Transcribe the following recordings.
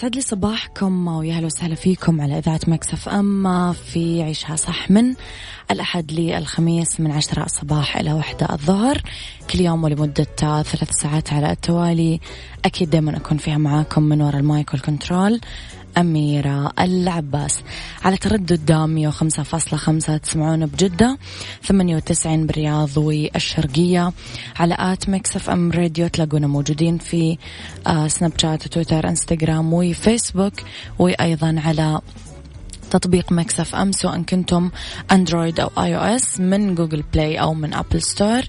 يسعد لي صباحكم ويا هلا وسهلا فيكم على إذاعة Mix FM في عيشها صح من الأحد للخميس من عشرة الصباح إلى وحدة الظهر. كل يوم ولمدة ثلاث ساعات على التوالي. أكيد دائما أكون فيها معاكم من وراء ال mic وال control. أميرة العباس. على تردد مية وخمسة فاصلة خمسة تسمعون بجدة. ثمانية وتسعين بالرياض والشرقية على at Mix FM Radio تلاقونا موجودين في آه سناب شات وتويتر إنستغرام وفيسبوك وأيضا على تطبيق Mix FM سواء كنتم Android أو iOS من Google Play أو من Apple Store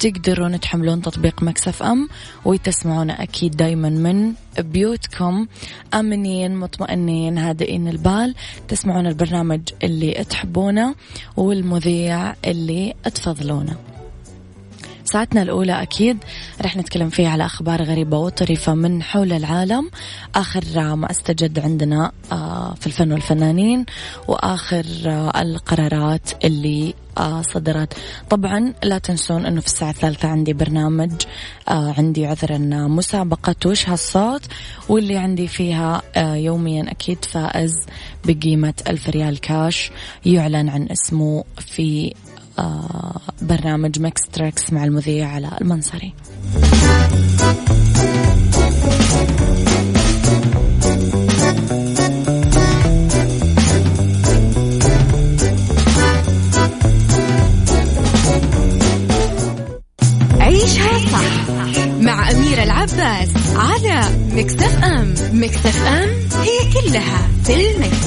تقدرون تحملون تطبيق Mix FM وتسمعون أكيد دايما من بيوتكم. آمنين مطمئنين هادئين البال. تسمعون البرنامج اللي تحبونه والمذيع اللي تفضلونه. ساعتنا الأولى أكيد رح نتكلم فيها على أخبار غريبة وطريفة من حول العالم. آخر ما أستجد عندنا آه، في الفن والفنانين وآخر آه، القرارات اللي آه، صدرت. طبعا لا تنسون أنه في الساعة الثالثة عندي برنامج عندي عذرا مسابقة وش هالصوت واللي عندي فيها يوميا أكيد فائز بقيمة ألف ريال كاش. يعلن عن اسمه في برنامج Mix Tricks مع المذيع علاء المنصري عيشها صح مع أميرة العباس على Mix FM Mix FM هي كلها في المكس.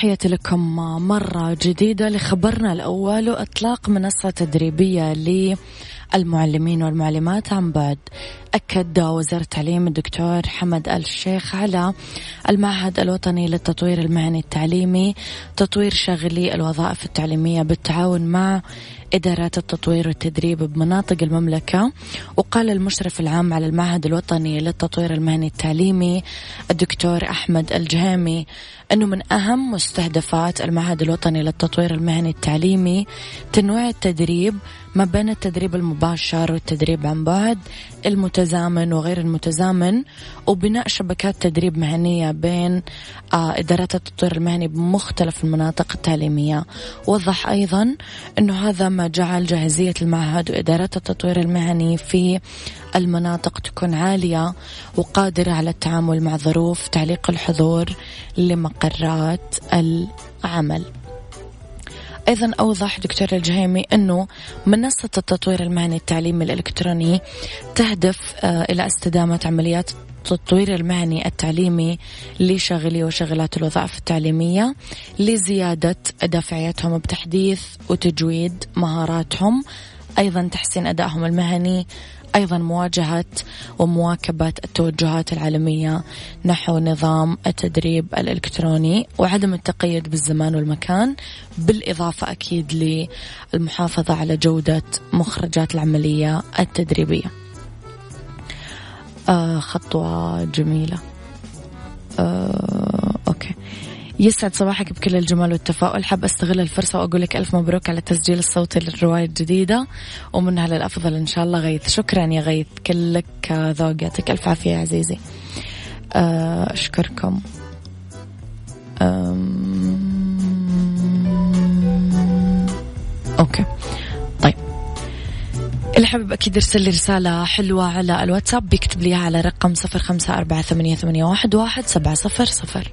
تحياتي لكم مرة جديدة لخبرنا الأول وإطلاق منصة تدريبية للمعلمين والمعلمات. عن بعد أكد وزير التعليم الدكتور حمد الشيخ على المعهد الوطني للتطوير المهني التعليمي تطوير شغلي الوظائف التعليمية بالتعاون مع إدارات التطوير والتدريب بمناطق المملكة وقال المشرف العام على المعهد الوطني للتطوير المهني التعليمي الدكتور أحمد الجهامي أنه من أهم مستهدفات المعهد الوطني للتطوير المهني التعليمي تنويع التدريب ما بين التدريب المباشر والتدريب عن بعد المتزامن وغير المتزامن وبناء شبكات تدريب مهنية بين آه، إدارات التطوير المهني بمختلف المناطق التعليمية. وضح أيضا أنه هذا ما جعل جاهزية المعهد وإدارات التطوير المهني في المناطق تكون عالية وقادرة على التعامل مع ظروف تعليق الحضور لمقرات العمل. أيضا أوضح دكتور الجهيمي أنه منصة التطوير المهني التعليمي الإلكتروني تهدف آه، إلى استدامة عمليات التطوير المهني التعليمي لشاغلي وشغلات الوظائف التعليمية لزيادة دافعيتهم بتحديث وتجويد مهاراتهم. أيضا تحسين أدائهم المهني أيضا مواجهة ومواكبة التوجهات العالمية نحو نظام التدريب الإلكتروني وعدم التقيد بالزمان والمكان بالإضافة أكيد للمحافظة على جودة مخرجات العملية التدريبية. آه خطوة جميلة. آه أوكي. يسعد صباحك بكل الجمال والتفاؤل. حاب أستغل الفرصة وأقول لك ألف مبروك على التسجيل الصوتي للرواية الجديدة ومنها للافضل إن شاء الله غيث. شكرا يا غيث كلك ذوق يعطيك ألف عافية يا عزيزي. آه، أشكركم. أوكي. طيب. اللي حابب أكيد يرسل لي رسالة حلوة على الواتساب. بيكتب لي على رقم صفر خمسة أربعة ثمانية, ثمانية واحد, واحد سبعة صفر صفر.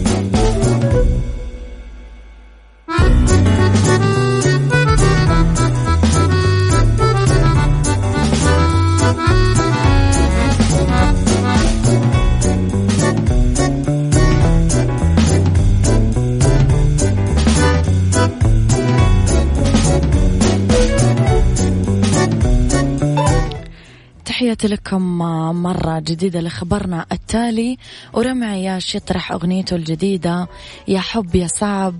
تحياتي لكم مرة جديدة لخبرنا التالي. ورمي عياش يطرح أغنيته الجديدة. يا حب يا صعب.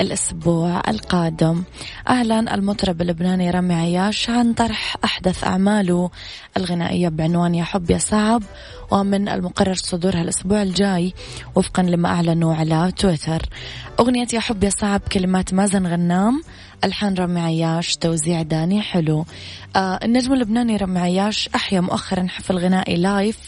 الأسبوع القادم. أعلن المطرب اللبناني رامي عياش عن طرح أحدث أعماله الغنائية بعنوان يا حب يا صعب ومن المقرر صدورها الأسبوع الجاي وفقا لما أعلنوا على تويتر. أغنية يا حب يا صعب كلمات مازن غنام ألحان رامي عياش توزيع داني حلو. آه النجم اللبناني رامي عياش أحيا مؤخرا حفل غنائي لايف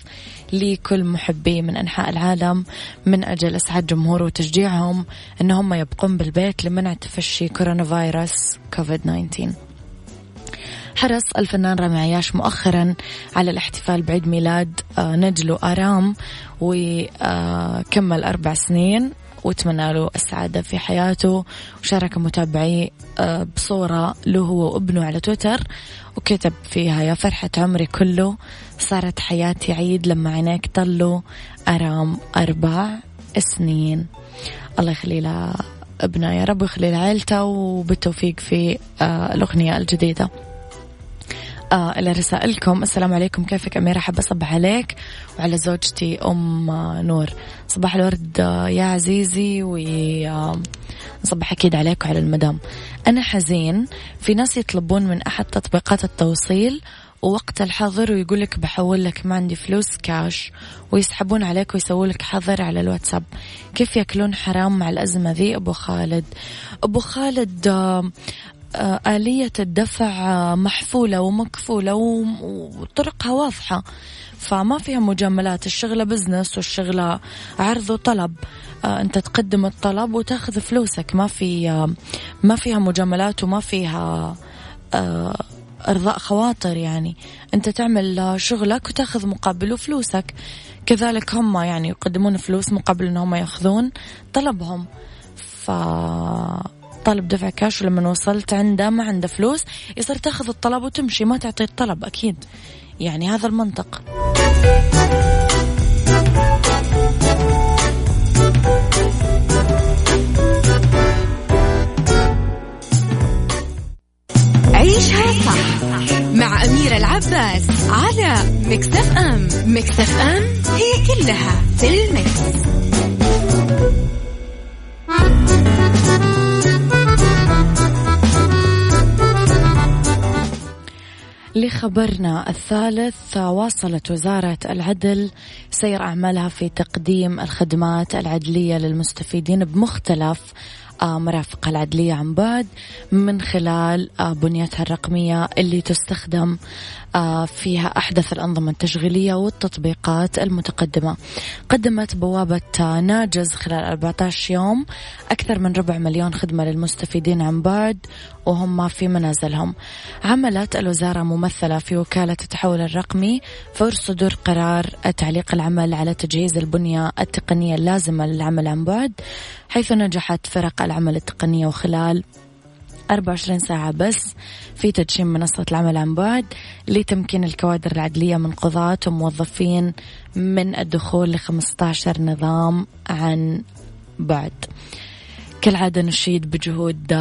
لكل محبيه من أنحاء العالم من أجل إسعاد جمهوره وتشجيعهم أنهم يبقون بالبيت لمنع تفشي كورونا فيروس كوفيد 19 حرص الفنان رامي عياش مؤخرا على الاحتفال بعيد ميلاد آه، نجله آرام وكمل أربع سنين. واتمنى له السعادة في حياته. وشارك متابعي آه، بصورة له هو وابنه على تويتر وكتب فيها يا فرحة عمري كله صارت حياتي عيد لما عينيك طلوا أرام أربع سنين. الله يخلي له ابنه يا رب ويخلي لعائلته وبالتوفيق في آه، الأغنية الجديدة. آه إلى رسائلكم. السلام عليكم. كيفك أميرة؟ حابة أصبح عليك وعلى زوجتي أم نور. صباح الورد آه، يا عزيزي ونصبح أكيد عليك وعلى المدام. أنا حزين. في ناس يطلبون من أحد تطبيقات التوصيل ووقت الحظر ويقول لك بحول لك ما عندي فلوس كاش ويسحبون عليك ويسووا لك حظر على الواتساب. كيف ياكلون حرام مع الأزمة ذي؟ أبو خالد. أبو خالد آه، آه، آلية الدفع آه، محفولة ومكفولة وطرقها واضحة. فما فيها مجاملات الشغلة بزنس والشغلة عرض وطلب. آه، أنت تقدم الطلب وتاخذ فلوسك. ما في ما فيها مجاملات وما فيها إرضاء خواطر يعني. أنت تعمل شغلك وتاخذ مقابله فلوسك كذلك هم يعني يقدمون فلوس مقابل أنهم ياخذون طلبهم. ف طالب دفع كاش ولما وصلت عنده ما عنده فلوس يصير تاخذ الطلب وتمشي ما تعطي الطلب أكيد. يعني هذا المنطق. عيشها صح مع أميرة العباس على مكتف أم. مكتف أم هي كلها في المكس. لخبرنا الثالث واصلت وزارة العدل سير أعمالها في تقديم الخدمات العدلية للمستفيدين بمختلف آه، مرافق العدلية عن بعد من خلال آه، بنيتها الرقمية اللي تستخدم فيها أحدث الأنظمة التشغيلية والتطبيقات المتقدمة. قدمت بوابة ناجز خلال 14 يوم أكثر من ربع مليون خدمة للمستفيدين عن بعد وهم في منازلهم. عملت الوزارة ممثلة في وكالة التحول الرقمي فور صدور قرار تعليق العمل على تجهيز البنية التقنية اللازمة للعمل عن بعد حيث نجحت فرق العمل التقنية وخلال 24 ساعة بس في تدشين منصة العمل عن بعد لتمكين الكوادر العدلية من قضاة وموظفين من الدخول ل 15 نظام عن بعد. كالعادة نشيد بجهود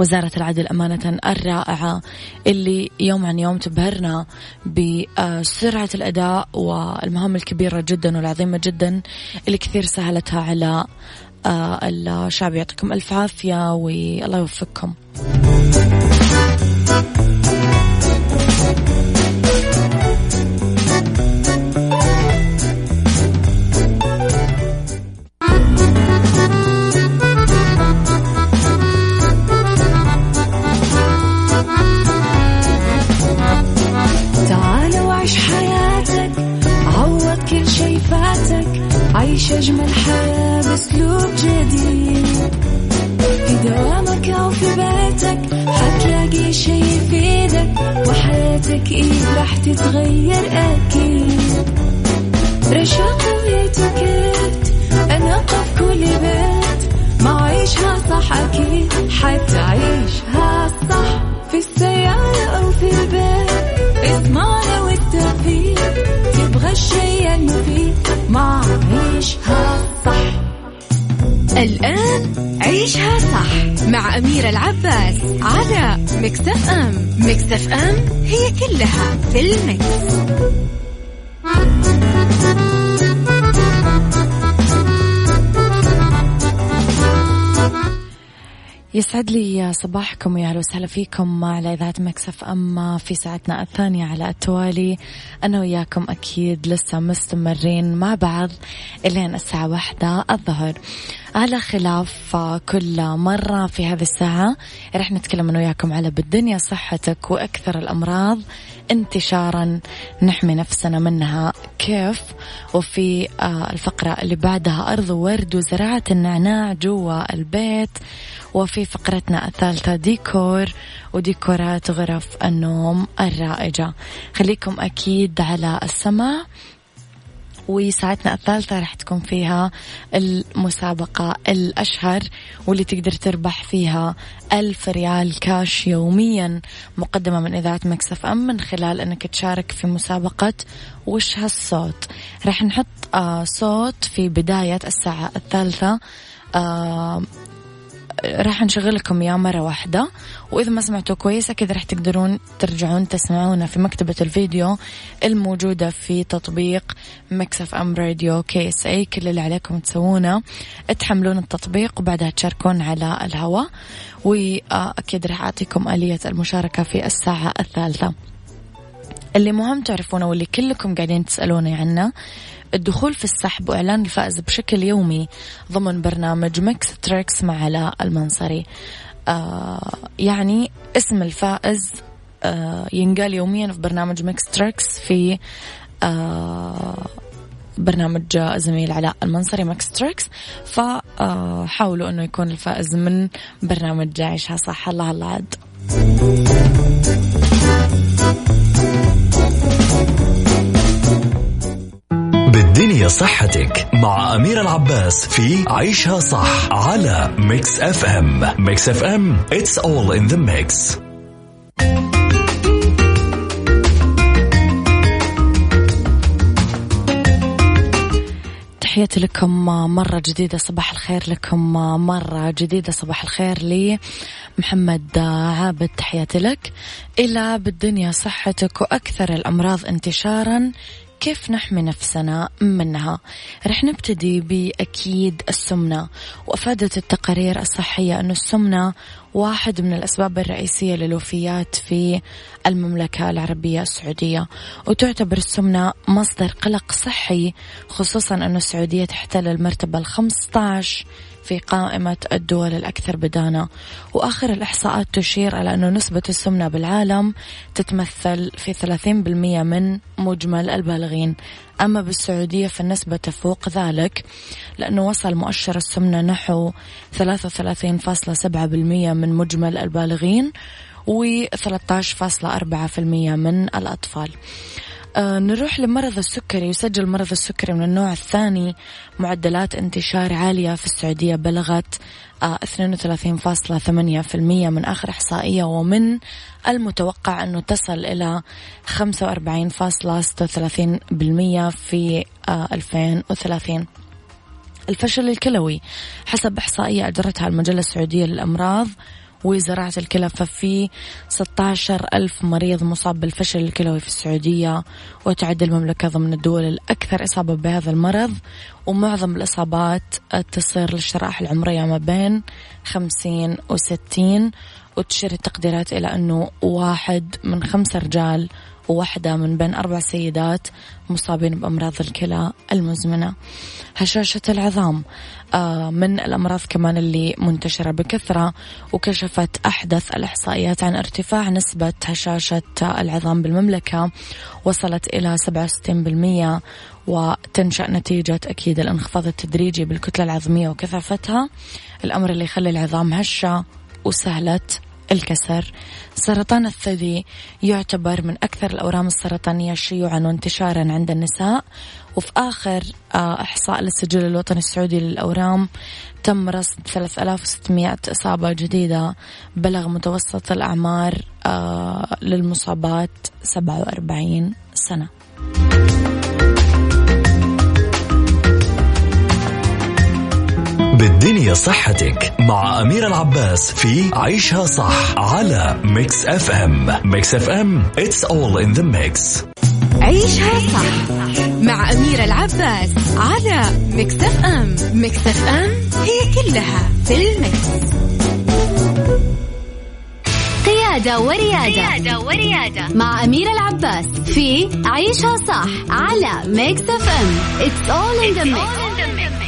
وزارة العدل أمانة الرائعة اللي يوم عن يوم تبهرنا بسرعة الأداء والمهام الكبيرة جدا والعظيمة جدا اللي كثير سهلتها على الشعب يعطيكم ألف عافية والله يوفقكم. عيش أجمل حياة. بأسلوب جديد. في دوامك أو في بيتك حتلاقي شي يفيدك وحياتك إيه راح تتغير أكيد. رشاق ويتوكيت أنا في كل بيت. ما عيشها صح أكيد حتعيشها صح. في السيارة أو في البيت إضمعنا والتوفيق. تبغى الشي المفيد ما عيشها صح. الآن عيشها صح مع أميرة العباس على Mix FM Mix FM هي كلها في ال mix. يسعد لي صباحكم ويا أهلا وسهلا فيكم على إذاعة Mix FM في ساعتنا الثانية على التوالي. أنا وياكم أكيد لسه مستمرين مع بعض إلين الساعة واحدة الظهر. على خلاف كل مرة في هذه الساعة رح نتكلم أنا وياكم على بالدنيا صحتك وأكثر الأمراض انتشارا. نحمي نفسنا منها. كيف؟ وفي آه، الفقرة اللي بعدها أرض ورد وزراعة النعناع جوا البيت. وفي فقرتنا الثالثة ديكور وديكورات غرف النوم الرائجة. خليكم أكيد على السماع. وساعتنا الثالثة راح تكون فيها المسابقة الأشهر واللي تقدر تربح فيها ألف ريال كاش يوميا مقدمة من إذاعة مكسف أم من خلال أنك تشارك في مسابقة وش هالصوت. راح نحط آه صوت في بداية الساعة الثالثة آه راح نشغل لكم اياه مرة واحدة. وإذا ما سمعتوا كويس أكيد راح تقدرون ترجعون تسمعونا في مكتبة الفيديو الموجودة في تطبيق Mix FM Radio KSA. كل اللي عليكم تسوونه تحملون التطبيق وبعدها تشاركون على الهواء. وأكيد راح أعطيكم آلية المشاركة في الساعة الثالثة. اللي مهم تعرفونه واللي كلكم قاعدين تسألوني عنه الدخول في السحب وإعلان الفائز بشكل يومي ضمن برنامج Mix Tricks مع علاء المنصري. آه يعني اسم الفائز آه ينقال يوميا في برنامج Mix Tricks في آه برنامج زميل علاء المنصري Mix Tricks فحاولوا إنه يكون الفائز من برنامج عيشها صح. الله الله عاد. بالدنيا صحتك مع أميرة العباس في عيشها صح على Mix FM Mix FM it's all in the mix. تحياتي لكم مرة جديدة صباح الخير لكم مرة جديدة صباح الخير لي. محمد عابد تحياتي لك. إلى بالدنيا صحتك وأكثر الأمراض انتشارا كيف نحمي نفسنا منها؟ رح نبتدي بأكيد السمنة. وأفادت التقارير الصحية أن السمنة واحد من الأسباب الرئيسية للوفيات في المملكة العربية السعودية. وتعتبر السمنة مصدر قلق صحي خصوصا أن السعودية تحتل المرتبة الخمسة عشر في قائمة الدول الأكثر بدانة وآخر الإحصاءات تشير إلى أن نسبة السمنة بالعالم تتمثل في 30% من مجمل البالغين أما بالسعودية فالنسبة تفوق ذلك لأنه وصل مؤشر السمنة نحو 33.7% من مجمل البالغين و 13.4% من الأطفال. آه نروح لمرض السكري يسجل مرض السكري من النوع الثاني معدلات انتشار عالية في السعودية بلغت آه 32.8% من آخر إحصائية ومن المتوقع أنه تصل إلى 45.36% في آه 2030 الفشل الكلوي حسب إحصائية أجرتها المجلة السعودية للأمراض وزراعة الكلى ففي 16 ألف مريض مصاب بالفشل الكلوي في السعودية وتعد المملكة ضمن الدول الأكثر إصابة بهذا المرض. ومعظم الإصابات تصير للشرائح العمرية ما بين 50 و 60 وتشير التقديرات إلى أنه واحد من خمسة رجال وواحدة من بين أربع سيدات مصابين بأمراض الكلى المزمنة. هشاشة العظام آه، من الأمراض كمان اللي منتشرة بكثرة وكشفت أحدث الإحصائيات عن ارتفاع نسبة هشاشة العظام بالمملكة. وصلت إلى 67% وتنشأ نتيجة أكيد الانخفاض التدريجي بالكتلة العظمية وكثافتها. الأمر اللي يخلي العظام هشة وسهلة الكسر. سرطان الثدي يعتبر من أكثر الأورام السرطانية شيوعا وانتشارا عند النساء. وفي آخر آه، إحصاء للسجل الوطني السعودي للأورام تم رصد 3600 إصابة جديدة بلغ متوسط الأعمار آه، للمصابات 47 سنة. بالدنيا صحتك مع أميرة العباس في عيشها صح على Mix FM Mix FM it's all in the mix. عيشها صح مع أميرة العباس على Mix FM Mix FM it's all in the mix. قيادة وريادة, قيادة وريادة. مع أميرة العباس في عيشها صح على Mix FM It's all in the mix.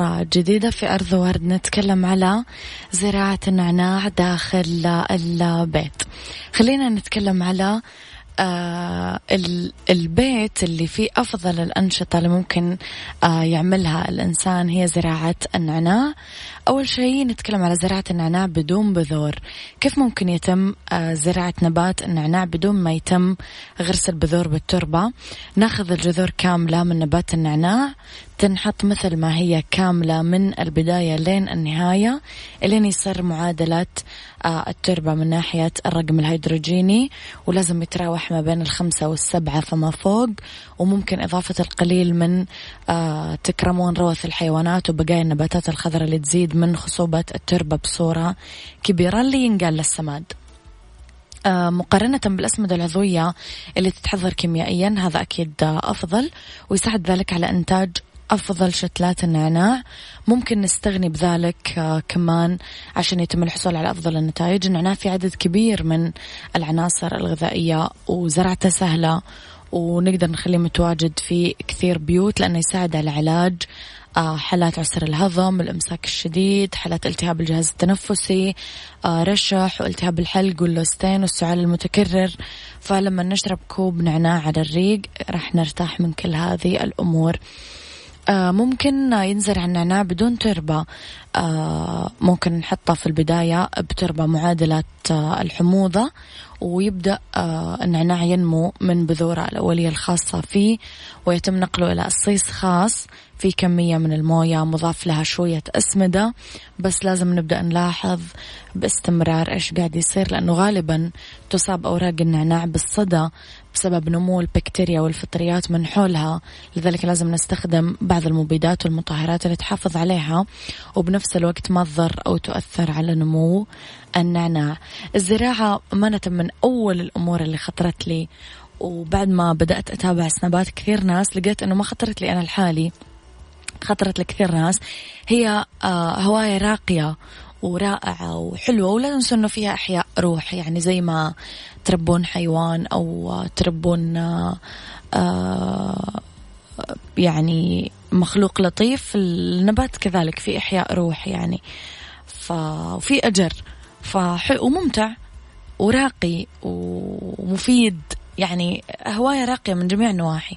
مرة جديدة في أرض ورد نتكلم على زراعة النعناع داخل البيت. خلينا نتكلم على آه البيت اللي فيه أفضل الأنشطة اللي ممكن آه يعملها الإنسان هي زراعة النعناع. أول شيء نتكلم على زراعة النعناع بدون بذور. كيف ممكن يتم آه زراعة نبات النعناع بدون ما يتم غرس البذور بالتربة؟ ناخذ الجذور كاملة من نبات النعناع. تنحط مثل ما هي كاملة من البداية لين النهاية إلين يصير معادلة آه، التربة من ناحية الرقم الهيدروجيني ولازم يتراوح ما بين الخمسة والسبعة فما فوق وممكن إضافة القليل من آه، تكرمون روث الحيوانات وبقايا النباتات الخضراء اللي تزيد من خصوبة التربة بصورة كبيرة اللي ينقال للسماد. آه، مقارنة بالأسمدة العضوية اللي تتحضر كيميائيا هذا أكيد أفضل ويساعد ذلك على إنتاج أفضل شتلات النعناع. ممكن نستغني بذلك آه، كمان عشان يتم الحصول على أفضل النتائج. النعناع في عدد كبير من العناصر الغذائية وزرعته سهلة ونقدر نخليه متواجد في كثير بيوت لأنه يساعد على علاج آه، حالات عسر الهضم الإمساك الشديد حالات التهاب الجهاز التنفسي آه، رشح والتهاب الحلق واللوستين والسعال المتكرر. فلما نشرب كوب نعناع على الريق راح نرتاح من كل هذه الأمور. ممكن ينزرع النعناع بدون تربة. آه، ممكن نحطه في البداية بتربة معادلة آه، الحموضة ويبدأ النعناع ينمو من بذوره الأولية الخاصة فيه ويتم نقله إلى قصيص خاص في كمية من الموية مضاف لها شوية أسمدة. بس لازم نبدأ نلاحظ باستمرار إيش قاعد يصير لأنه غالبا تصاب أوراق النعناع بالصدى بسبب نمو البكتيريا والفطريات من حولها. لذلك لازم نستخدم بعض المبيدات والمطهرات اللي تحافظ عليها وبنفس الوقت ما تضر أو تؤثر على نمو النعناع. الزراعة أمانة من أول الأمور اللي خطرت لي وبعد ما بدأت أتابع سنابات كثير ناس لقيت أنه ما خطرت لي أنا لحالي خطرت لكثير ناس. هي آه، هواية راقية ورائعة وحلوة ولا تنسوا أنه فيها إحياء روح. يعني زي ما تربون حيوان أو تربون آه يعني مخلوق لطيف النبات كذلك في إحياء روح يعني. ففي أجر. فحلو وممتع وراقي ومفيد. يعني هواية راقية من جميع النواحي.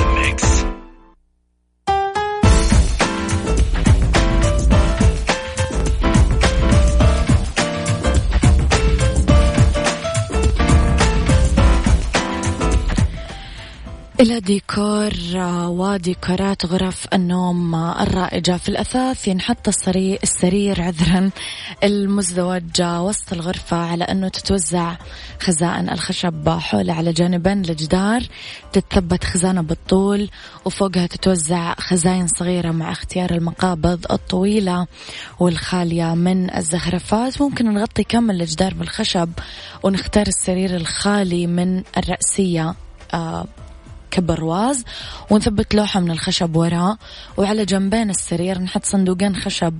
إلى ديكور آه، وديكورات غرف النوم آه، الرائجة في الأثاث ينحط السرير, السرير عذرا المزدوج وسط الغرفة على أنه تتوزع خزائن الخشب حوله على جانبين الجدار. تتثبت خزانة بالطول وفوقها تتوزع خزاين صغيرة مع اختيار المقابض الطويلة والخالية من الزخرفات. ممكن نغطي كامل الجدار بالخشب ونختار السرير الخالي من الرأسية آه كبرواز ونثبت لوحة من الخشب وراء وعلى جنبين السرير نحط صندوقين خشب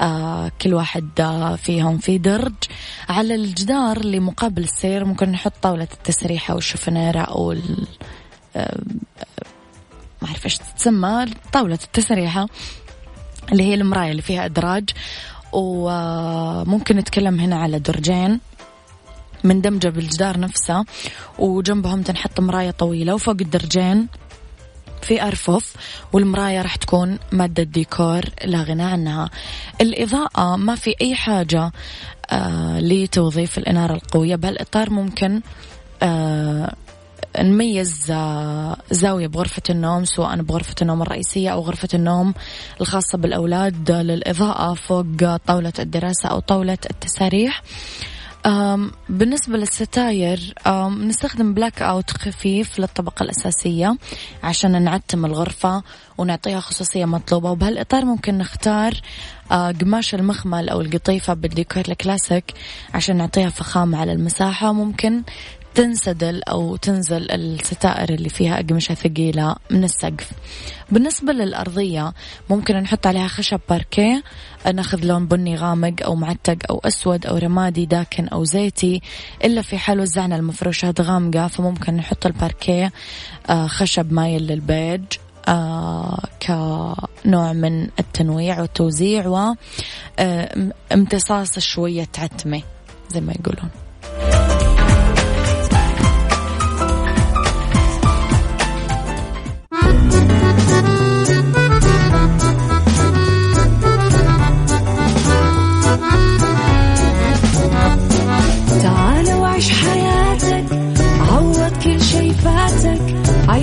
آه كل واحد آه فيهم في درج. على الجدار اللي مقابل السرير ممكن نحط طاولة التسريحة والشفنيرة أو آه ما أعرف إيش تتسمى طاولة التسريحة اللي هي المراية اللي فيها أدراج. وممكن نتكلم هنا على درجين. مندمجة بالجدار نفسه وجنبهم تنحط مراية طويلة وفوق الدرجين في أرفف والمراية راح تكون مادة ديكور لا غنى عنها. الإضاءة ما في أي حاجة آه لتوظيف الإنارة القوية بهالإطار ممكن آه نميز آه زاوية بغرفة النوم سواء بغرفة النوم الرئيسية أو غرفة النوم الخاصة بالأولاد للإضاءة فوق طاولة الدراسة أو طاولة التساريح. بالنسبة للستاير نستخدم blackout خفيف للطبقة الأساسية عشان نعتم الغرفة ونعطيها خصوصية مطلوبة. وبهالإطار ممكن نختار آه، قماش المخمل أو القطيفة بالديكور الكلاسيك عشان نعطيها فخامة على المساحة. ممكن تنسدل أو تنزل الستائر اللي فيها أقمشة ثقيلة من السقف. بالنسبة للأرضية ممكن نحط عليها خشب باركيه ناخذ لون بني غامق أو معتق أو أسود أو رمادي داكن أو زيتي. إلا في حال وزعنا المفروشات غامقة فممكن نحط الباركيه آه، خشب مايل للبيج آه كنوع من التنويع والتوزيع وامتصاص آه شوية عتمة زي ما يقولون.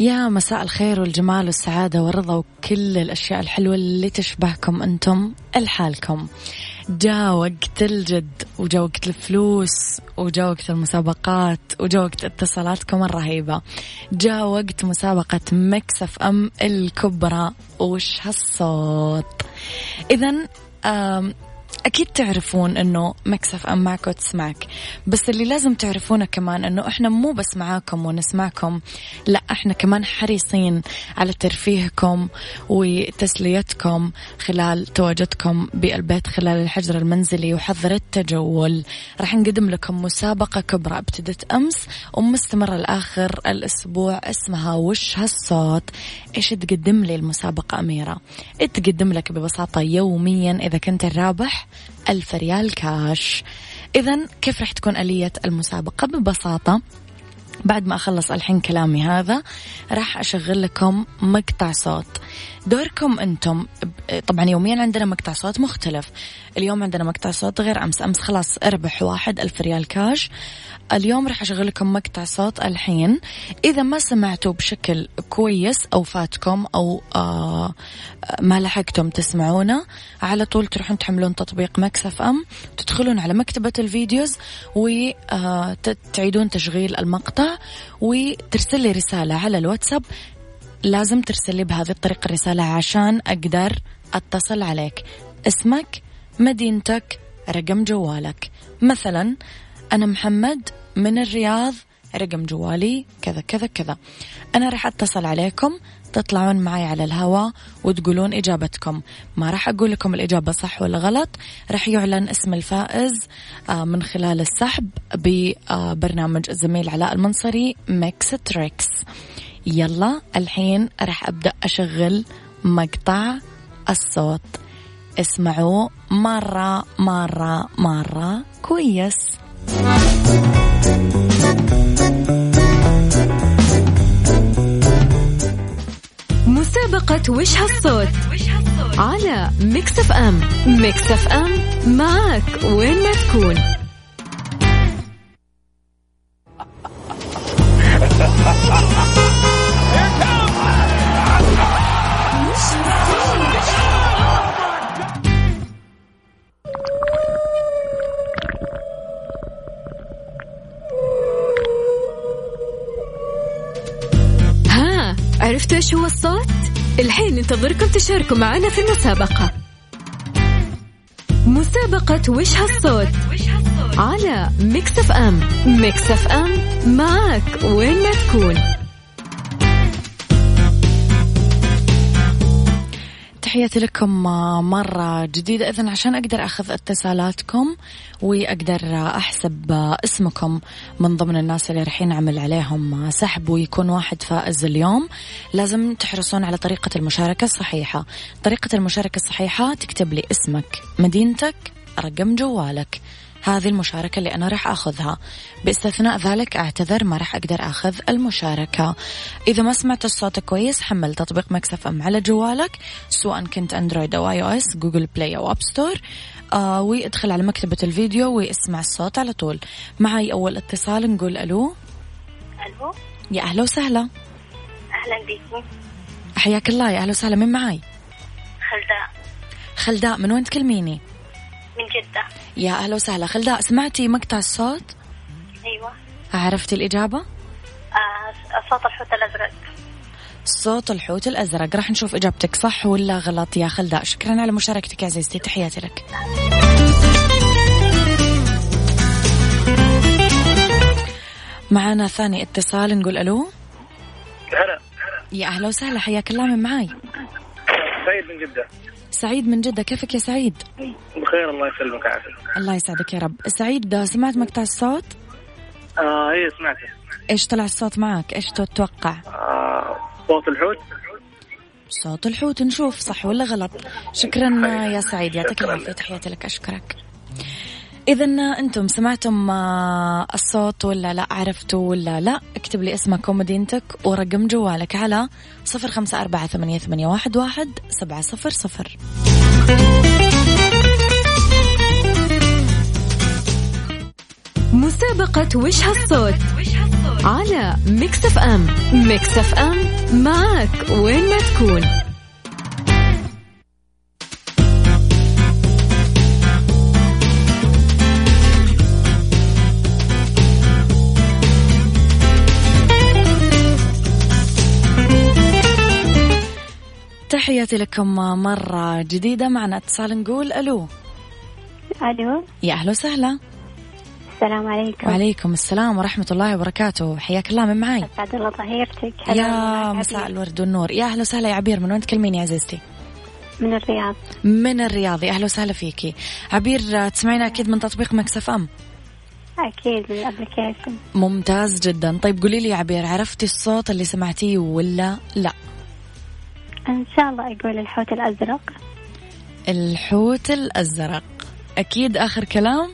يا مساء الخير والجمال والسعادة والرضا وكل الأشياء الحلوة اللي تشبهكم أنتم لحالكم جاء وقت الجد وجاء وقت الفلوس وجاء وقت المسابقات وجاء وقت اتصالاتكم الرهيبة. جاء وقت مسابقة Mix FM الكبرى. وش هالصوت؟ إذا أكيد تعرفون أنه Mix FM معك وتسمعك. بس اللي لازم تعرفونه كمان أنه إحنا مو بس معاكم ونسمعكم لا إحنا كمان حريصين على ترفيهكم وتسليتكم خلال تواجدكم بالبيت خلال الحجر المنزلي وحظر التجول. راح نقدم لكم مسابقة كبرى ابتدت أمس ومستمرة لآخر الأسبوع اسمها وش هالصوت؟ إيش تقدم لي المسابقة أميرة؟ تقدم لك ببساطة يوميا إذا كنت الرابح ألف ريال كاش إذا كيف رح تكون آلية المسابقة؟ ببساطة بعد ما أخلص الحين كلامي هذا راح أشغل لكم مقطع صوت. دوركم أنتم. طبعا يوميا عندنا مقطع صوت مختلف. اليوم عندنا مقطع صوت غير أمس. أمس خلاص أربح واحد ألف ريال كاش. اليوم راح أشغل لكم مقطع صوت الحين. إذا ما سمعتوا بشكل كويس أو فاتكم أو آه ما لحقتم تسمعونا على طول تروحون تحملون تطبيق Mix FM تدخلون على مكتبة ال videos وتعيدون تشغيل المقطع وترسل لي رسالة على الواتساب لازم ترسل لي بهذه الطريقة الرسالة عشان أقدر أتصل عليك. اسمك مدينتك رقم جوالك. مثلا أنا محمد من الرياض رقم جوالي كذا كذا كذا. أنا راح أتصل عليكم تطلعون معي على الهواء وتقولون إجابتكم. ما راح أقول لكم الإجابة صح ولا غلط راح يعلن اسم الفائز آه، من خلال السحب ببرنامج الزميل علاء المنصري Mix Tricks يلا الحين راح أبدأ أشغل مقطع الصوت. اسمعوا مرة مرة مرة. كويس. مسابقة وش هالصوت؟ على ميكس اف ام. ميكس اف ام معك وين ما تكون. ننتظركم تشاركوا معنا في المسابقة. مسابقة وش هالصوت؟ على Mix FM. Mix FM معك وين ما تكون. تحياتي لكم مرة جديدة. إذن عشان أقدر أخذ اتصالاتكم وأقدر أحسب اسمكم من ضمن الناس اللي راح نعمل عليهم سحب ويكون واحد فائز اليوم لازم تحرصون على طريقة المشاركة الصحيحة. طريقة المشاركة الصحيحة تكتب لي اسمك مدينتك رقم جوالك. هذه المشاركة اللي أنا راح أخذها. باستثناء ذلك أعتذر ما راح أقدر أخذ المشاركة. إذا ما سمعت الصوت كويس حمل تطبيق Mix FM على جوالك. سواء كنت Android أو iOS Google Play أو App Store. آه وادخل على مكتبة الفيديو واسمع الصوت على طول. معي أول اتصال نقول ألو. ألو. يا أهلا وسهلا. أهلا بيكم. حياك الله يا أهلا وسهلا. من معي؟ خلداء. خلداء من وين تكلميني؟ من جدة. يا أهلا وسهلا. خلداء سمعتي مقطع الصوت؟ أيوه. عرفتي الإجابة؟ آه صوت الحوت الأزرق. صوت الحوت الأزرق. راح نشوف إجابتك صح ولا غلط يا خلداء شكرا على مشاركتك يا عزيزتي تحياتي لك. معنا ثاني اتصال نقول ألو. هلا. يا أهلا وسهلا حياك الله من معاي؟ سعيد من جدة. سعيد من جدة كيفك يا سعيد؟ بخير الله يسلمك ويعافيك. الله يسعدك يا رب. سعيد سمعت مقطع الصوت؟ آه هي سمعته إيش طلع الصوت معك؟ إيش تتوقع؟ آه صوت الحوت؟ صوت الحوت نشوف صح ولا غلط. شكرا يا سعيد يعطيك العافية تحياتي لك أشكرك. إذا أنتم سمعتم آه، الصوت ولا لا عرفتوا ولا لا اكتب لي اسمك ومدينتك ورقم جوالك على صفر خمسة أربعة ثمانية, واحد سبعة صفر صفر. مسابقة وش هالصوت؟ على Mix FM. Mix FM معك وين ما تكون. تحياتي لكم مرة جديدة. معنا اتصال نقول ألو. ألو. يا أهلا وسهلا. السلام عليكم. وعليكم السلام ورحمة الله وبركاته. حياك الله من معي أسعد الله ظهيرتك يا مساء الورد والنور. يا أهلا وسهلا يا عبير. من وين تكلميني يا عزيزتي؟ من الرياض. من الرياض. يا أهلا وسهلا فيكي. عبير تسمعينا أكيد من تطبيق Mix FM؟ أكيد من ال application ممتاز جدا. طيب قولي لي يا عبير عرفتي الصوت اللي سمعتيه ولا لا؟ إن شاء الله أقول الحوت الأزرق. الحوت الأزرق. أكيد آخر كلام؟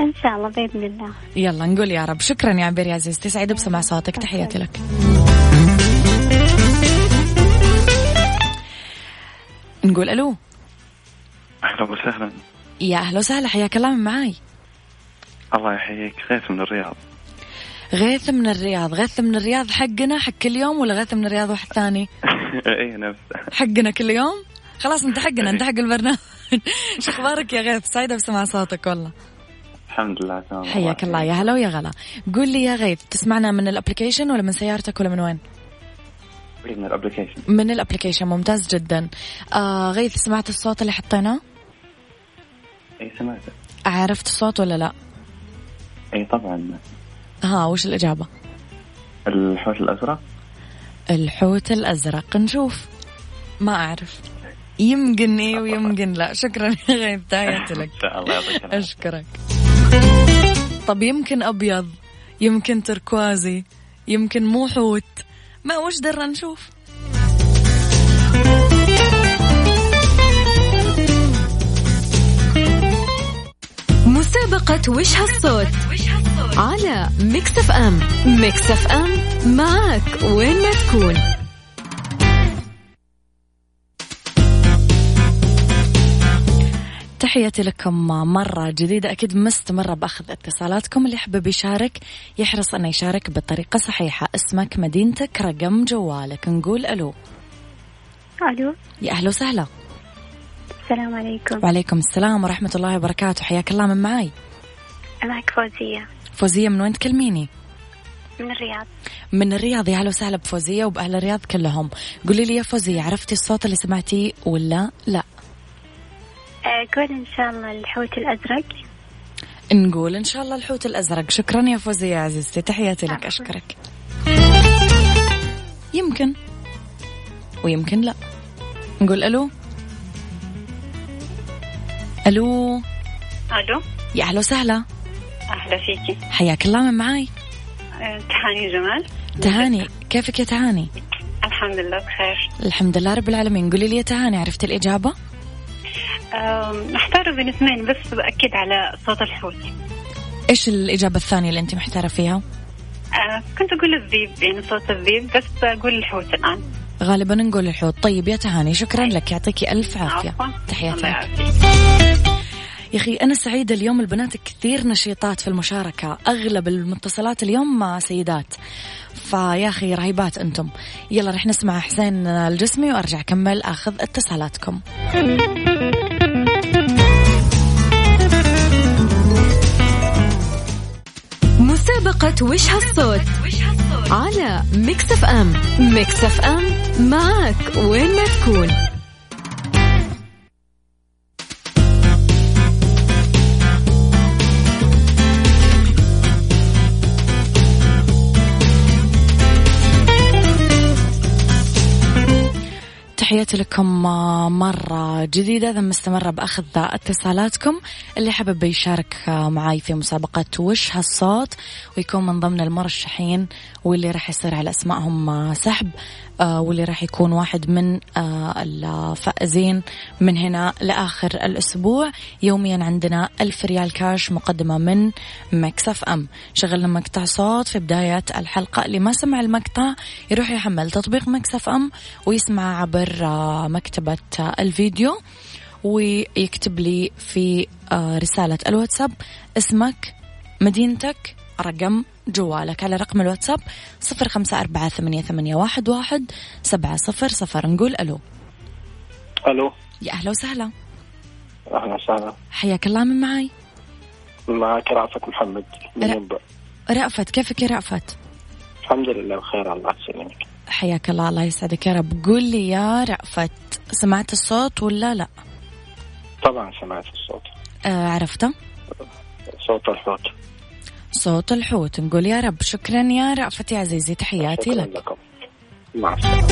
إن شاء الله بإذن الله. يلا نقول يا رب. شكرا يا عبير يا عزيزتي سعيدة بسمع صوتك. تحياتي لك. نقول ألو. أهلا وسهلا. يا أهلا وسهلا. حياك الله من معاي. الله يحييك. غيث من الرياض. غيث من الرياض. غيث من الرياض حقنا حق كل يوم ولا غيث من الرياض واحد ثاني؟ اي نفس. حقنا كل يوم؟ خلاص انت حقنا انت حق البرنامج. شو أخبارك يا غيث؟ سعيدة بسمع صوتك والله. الحمد لله تمام. حياك الله يا هلا ويا غلا. قول لي يا غيث تسمعنا من ال application ولا من سيارتك ولا من وين؟ من الابلكيشن. من الابلكيشن ممتاز جدا. آه غيث سمعت الصوت اللي حطيناه؟ اي سمعت. عرفت الصوت ولا لا؟ اي طبعا. ها وش الإجابة؟ الحوت الأزرق. الحوت الأزرق. نشوف. ما أعرف. يمكن إيه ويمكن لا. شكرا يا غيث. تحياتي لك. أشكرك. طب يمكن أبيض. يمكن تركوازي. يمكن مو حوت. ما وش درنا؟ نشوف. مسابقة وش هالصوت؟ على ميكس اف ام. ميكس اف ام معك وين ما تكون. تحياتي لكم مرة جديدة. أكيد مستمرة بأخذ اتصالاتكم. اللي حابب يشارك يحرص أنه يشارك بالطريقة الصحيحة اسمك مدينتك رقم جوالك. نقول ألو. ألو. يا أهلا وسهلا. السلام عليكم. وعليكم السلام ورحمة الله وبركاته. حياك الله من معاي. معك فوزية. فوزية من وين تكلميني؟ من الرياض. من الرياض. يا هلا وسهلا بفوزية وبأهل الرياض كلهم. قولي لي يا فوزية عرفتي الصوت اللي سمعتيه ولا لا؟ أقول إن شاء الله الحوت الأزرق. نقول إن شاء الله الحوت الأزرق. شكرا يا فوزية عزيزتي. تحياتي لك عفواً. أشكرك. يمكن. ويمكن لا. نقول ألو؟ ألو. ألو. يا أهلا وسهلا. أهلا فيكي. حياك الله من معاي. أه، تهاني جمال. تهاني. كيفك يا تهاني؟ الحمد لله بخير. الحمد لله رب العالمين. قولي لي يا تهاني عرفت الإجابة؟ أم، محتارة بين اثنين بس بأكد على صوت الحوت. إيش الإجابة الثانية اللي أنت محتارة فيها؟ أه، كنت أقول الذيب يعني صوت الذيب بس أقول الحوت الآن. غالبا نقول الحوت. طيب يا تهاني شكرا لك. يعطيك ألف عافية. تحياتي الله لك يا أخي أنا سعيدة اليوم. البنات كثير نشيطات في المشاركة. أغلب المتصلات اليوم سيدات. فيا أخي رهيبات أنتم. يلا رح نسمع حسين الجسمي وأرجع أكمل أخذ اتصالاتكم. مسابقة وش هالصوت؟ على ميكس أف أم. ميكس أف أم. معك وين ما تكون. تحياتي لكم مرة جديدة أكيد مستمرة بأخذ اتصالاتكم. اللي حابب يشارك معاي في مسابقة وش هالصوت ويكون من ضمن المرشحين واللي راح يصير على أسمائهم سحب آه، واللي راح يكون واحد من آه، الفائزين من هنا لآخر الأسبوع. يوميا عندنا ألف ريال كاش مقدمة من ميكس أف أم. شغلنا مقطع صوت في بداية الحلقة. اللي ما سمع المقطع يروح يحمل تطبيق ميكس أف أم ويسمع عبر آه، مكتبة آه، الفيديو ويكتب لي في رسالة الواتساب اسمك مدينتك رقم جوالك على رقم الواتساب صفر خمسة أربعة ثمانية, ثمانية واحد, واحد سبعة صفر صفر. نقول ألو. ألو. يا أهلا وسهلا. أهلا وسهلا. حياك الله من معاي؟ معك رأفت محمد من. ينبع. رأفت كيفك يا رأفت؟ الحمد لله بخير الله يسلمك. حياك الله الله يسعدك يا رب. قول لي يا رأفت سمعت الصوت ولا لا؟ طبعا سمعت الصوت. آه عرفته. صوت الحوت. صوت الحوت. نقول يا رب شكرا يا رأفت يا عزيزي تحياتي لك. لكم. مع السلامة.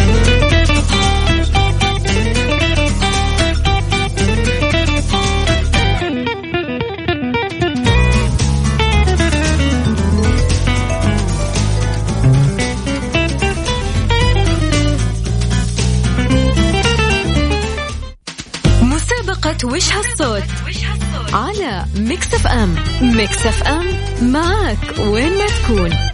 مسابقة وش هالصوت؟ على ميكس اف ام ميكس اف ام معك وين ما تكون.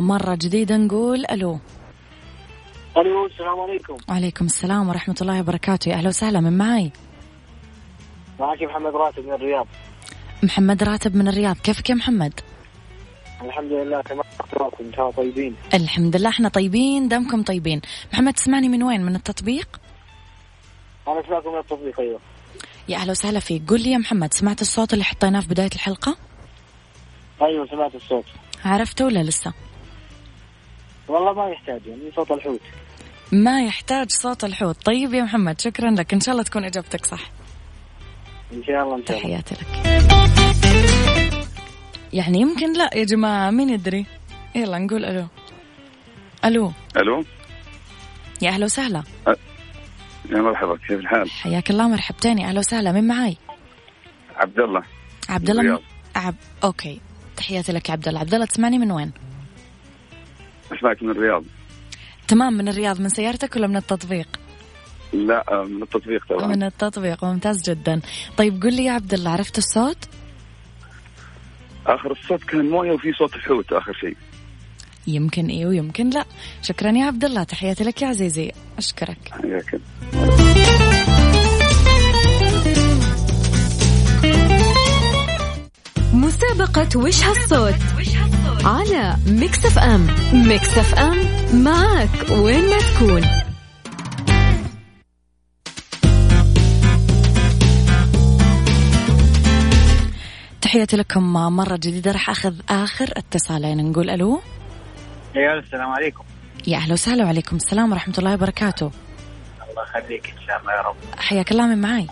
مرة جديدة نقول ألو. ألو السلام عليكم. وعليكم السلام ورحمة الله وبركاته. أهلا وسهلا من معاي؟ معك محمد راتب من الرياض. محمد راتب من الرياض. كيفك يا محمد؟ الحمد لله تمام. ان شاء الله طيبين؟ الحمد لله إحنا طيبين دامكم طيبين. محمد تسمعني من وين؟ من التطبيق؟ أنا اسمعكم من التطبيق أيوه. يا أهلا وسهلا فيك. قل لي يا محمد سمعت الصوت اللي حطيناه في بداية الحلقة؟ أيوه سمعت الصوت. عرفته ولا لسه؟ والله ما يحتاج يعني صوت الحوت. ما يحتاج صوت الحوت. طيب يا محمد شكرا لك. إن شاء الله تكون إجابتك صح. إن شاء الله إن شاء الله. تحياتي لك. يعني يمكن لا يا جماعة مين يدري؟ يلا نقول ألو. ألو. ألو. يا أهلا وسهلا. يا مرحبا كيف الحال؟ حياك الله مرحبتين. يا أهلا وسهلا من معاي؟ عبد الله. عبد الله. عب... أوكي. تحياتي لك يا عبد الله. عبد الله تسمعني من وين؟ اسمعك من الرياض. تمام من الرياض من سيارتك ولا من التطبيق؟ لا آه، من التطبيق طبعا. من التطبيق ممتاز جدا. طيب قل لي يا عبد الله عرفت الصوت؟ آخر الصوت كان موية وفي صوت الحوت آخر شيء. يمكن إيه ويمكن لا. شكرا يا عبد الله تحياتي لك يا عزيزي. أشكرك. حياك مسابقة وش هالصوت؟ على ميكس اف ام. ميكس اف ام معك وين ما تكون. تحياتي لكم مرة جديدة. راح أخذ آخر اتصالين. نقول ألو. يا السلام عليكم. يا أهلا وسهلا وعليكم السلام ورحمة الله وبركاته. الله يخليك إن شاء الله يا رب. حياك الله من معاي.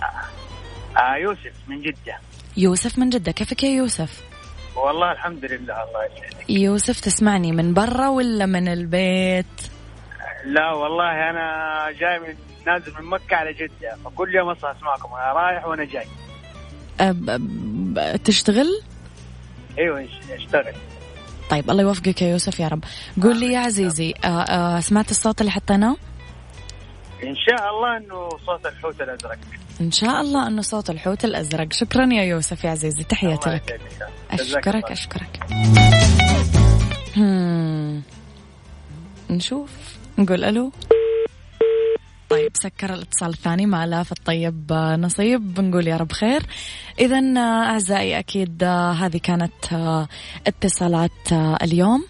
آه يوسف من جدة. يوسف من جدة. كيفك يا يوسف؟ والله الحمد لله الله يسعدك. يوسف تسمعني من برا ولا من البيت؟ لا والله أنا جاي من نازل من مكة على جدة فكل يوم أصحى أسمعكم أنا رايح وأنا جاي. أب أب تشتغل؟ أيوه أشتغل. طيب الله يوفقك يا يوسف يا رب. قول لي يا عزيزي آه آه سمعت الصوت اللي حطيناه؟ إن شاء الله إنه صوت الحوت الأزرق. إن شاء الله أنه صوت الحوت الأزرق. شكرا يا يوسف يا عزيزي. تحياتي لك. أشكرك هم. نشوف. نقول ألو. طيب سكر الاتصال الثاني. ما لاف الطيب نصيب. بنقول يا رب خير. إذا أعزائي أكيد آه، هذه كانت اتصالات اليوم.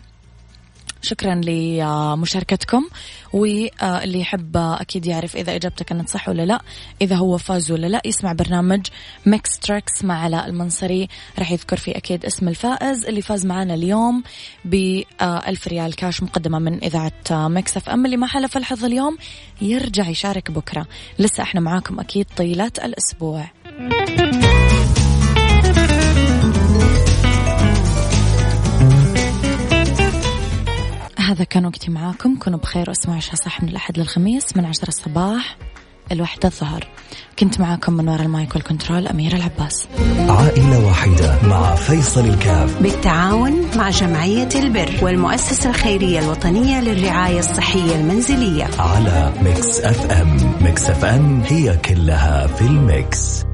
شكرا لمشاركتكم. واللي يحب أكيد يعرف إذا اجابته كانت صح ولا لا إذا هو فاز ولا لا يسمع برنامج ميكس تريكس مع علاء المنصري. راح يذكر فيه أكيد اسم الفائز اللي فاز معنا اليوم ب 1000 ريال كاش مقدمة من إذاعة ميكس اف ام اللي ما حالفه الحظ اليوم يرجع يشارك بكرة. لسه إحنا معاكم أكيد طيلة الأسبوع. هذا كان وقتي معاكم كونوا بخير واسمعوا عالصح من الأحد للخميس من عشرة الصباح للوحدة الظهر. كنت معاكم من وراء ال mic وال control أميرة العباس. عائلة واحدة مع فيصل الكاف. بالتعاون مع جمعية البر والمؤسسة الخيرية الوطنية للرعاية الصحية المنزلية. على ميكس أف أم. ميكس أف أم هي كلها في ال mix.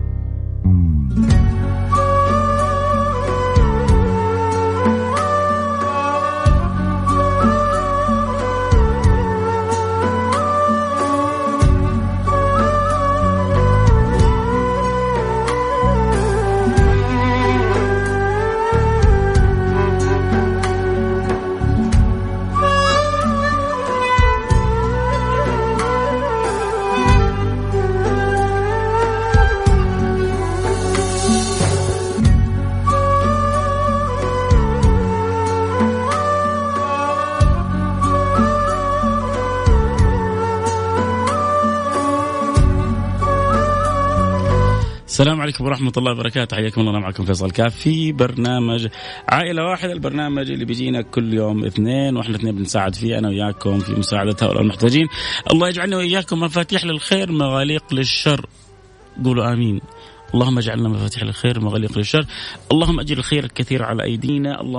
السلام عليكم ورحمة الله وبركاته. حياكم الله معكم فيصل كاف في برنامج عائلة واحدة. البرنامج اللي بيجينا كل يوم اثنين وإحنا اثنين بنساعد فيه أنا وياكم في مساعدة هؤلاء المحتاجين. الله يجعلنا وإياكم مفاتيح للخير مغاليق للشر. قولوا آمين. اللهم اجعلنا مفاتيح للخير مغاليق للشر. اللهم أجل الخير الكثير على أيدينا. اللهم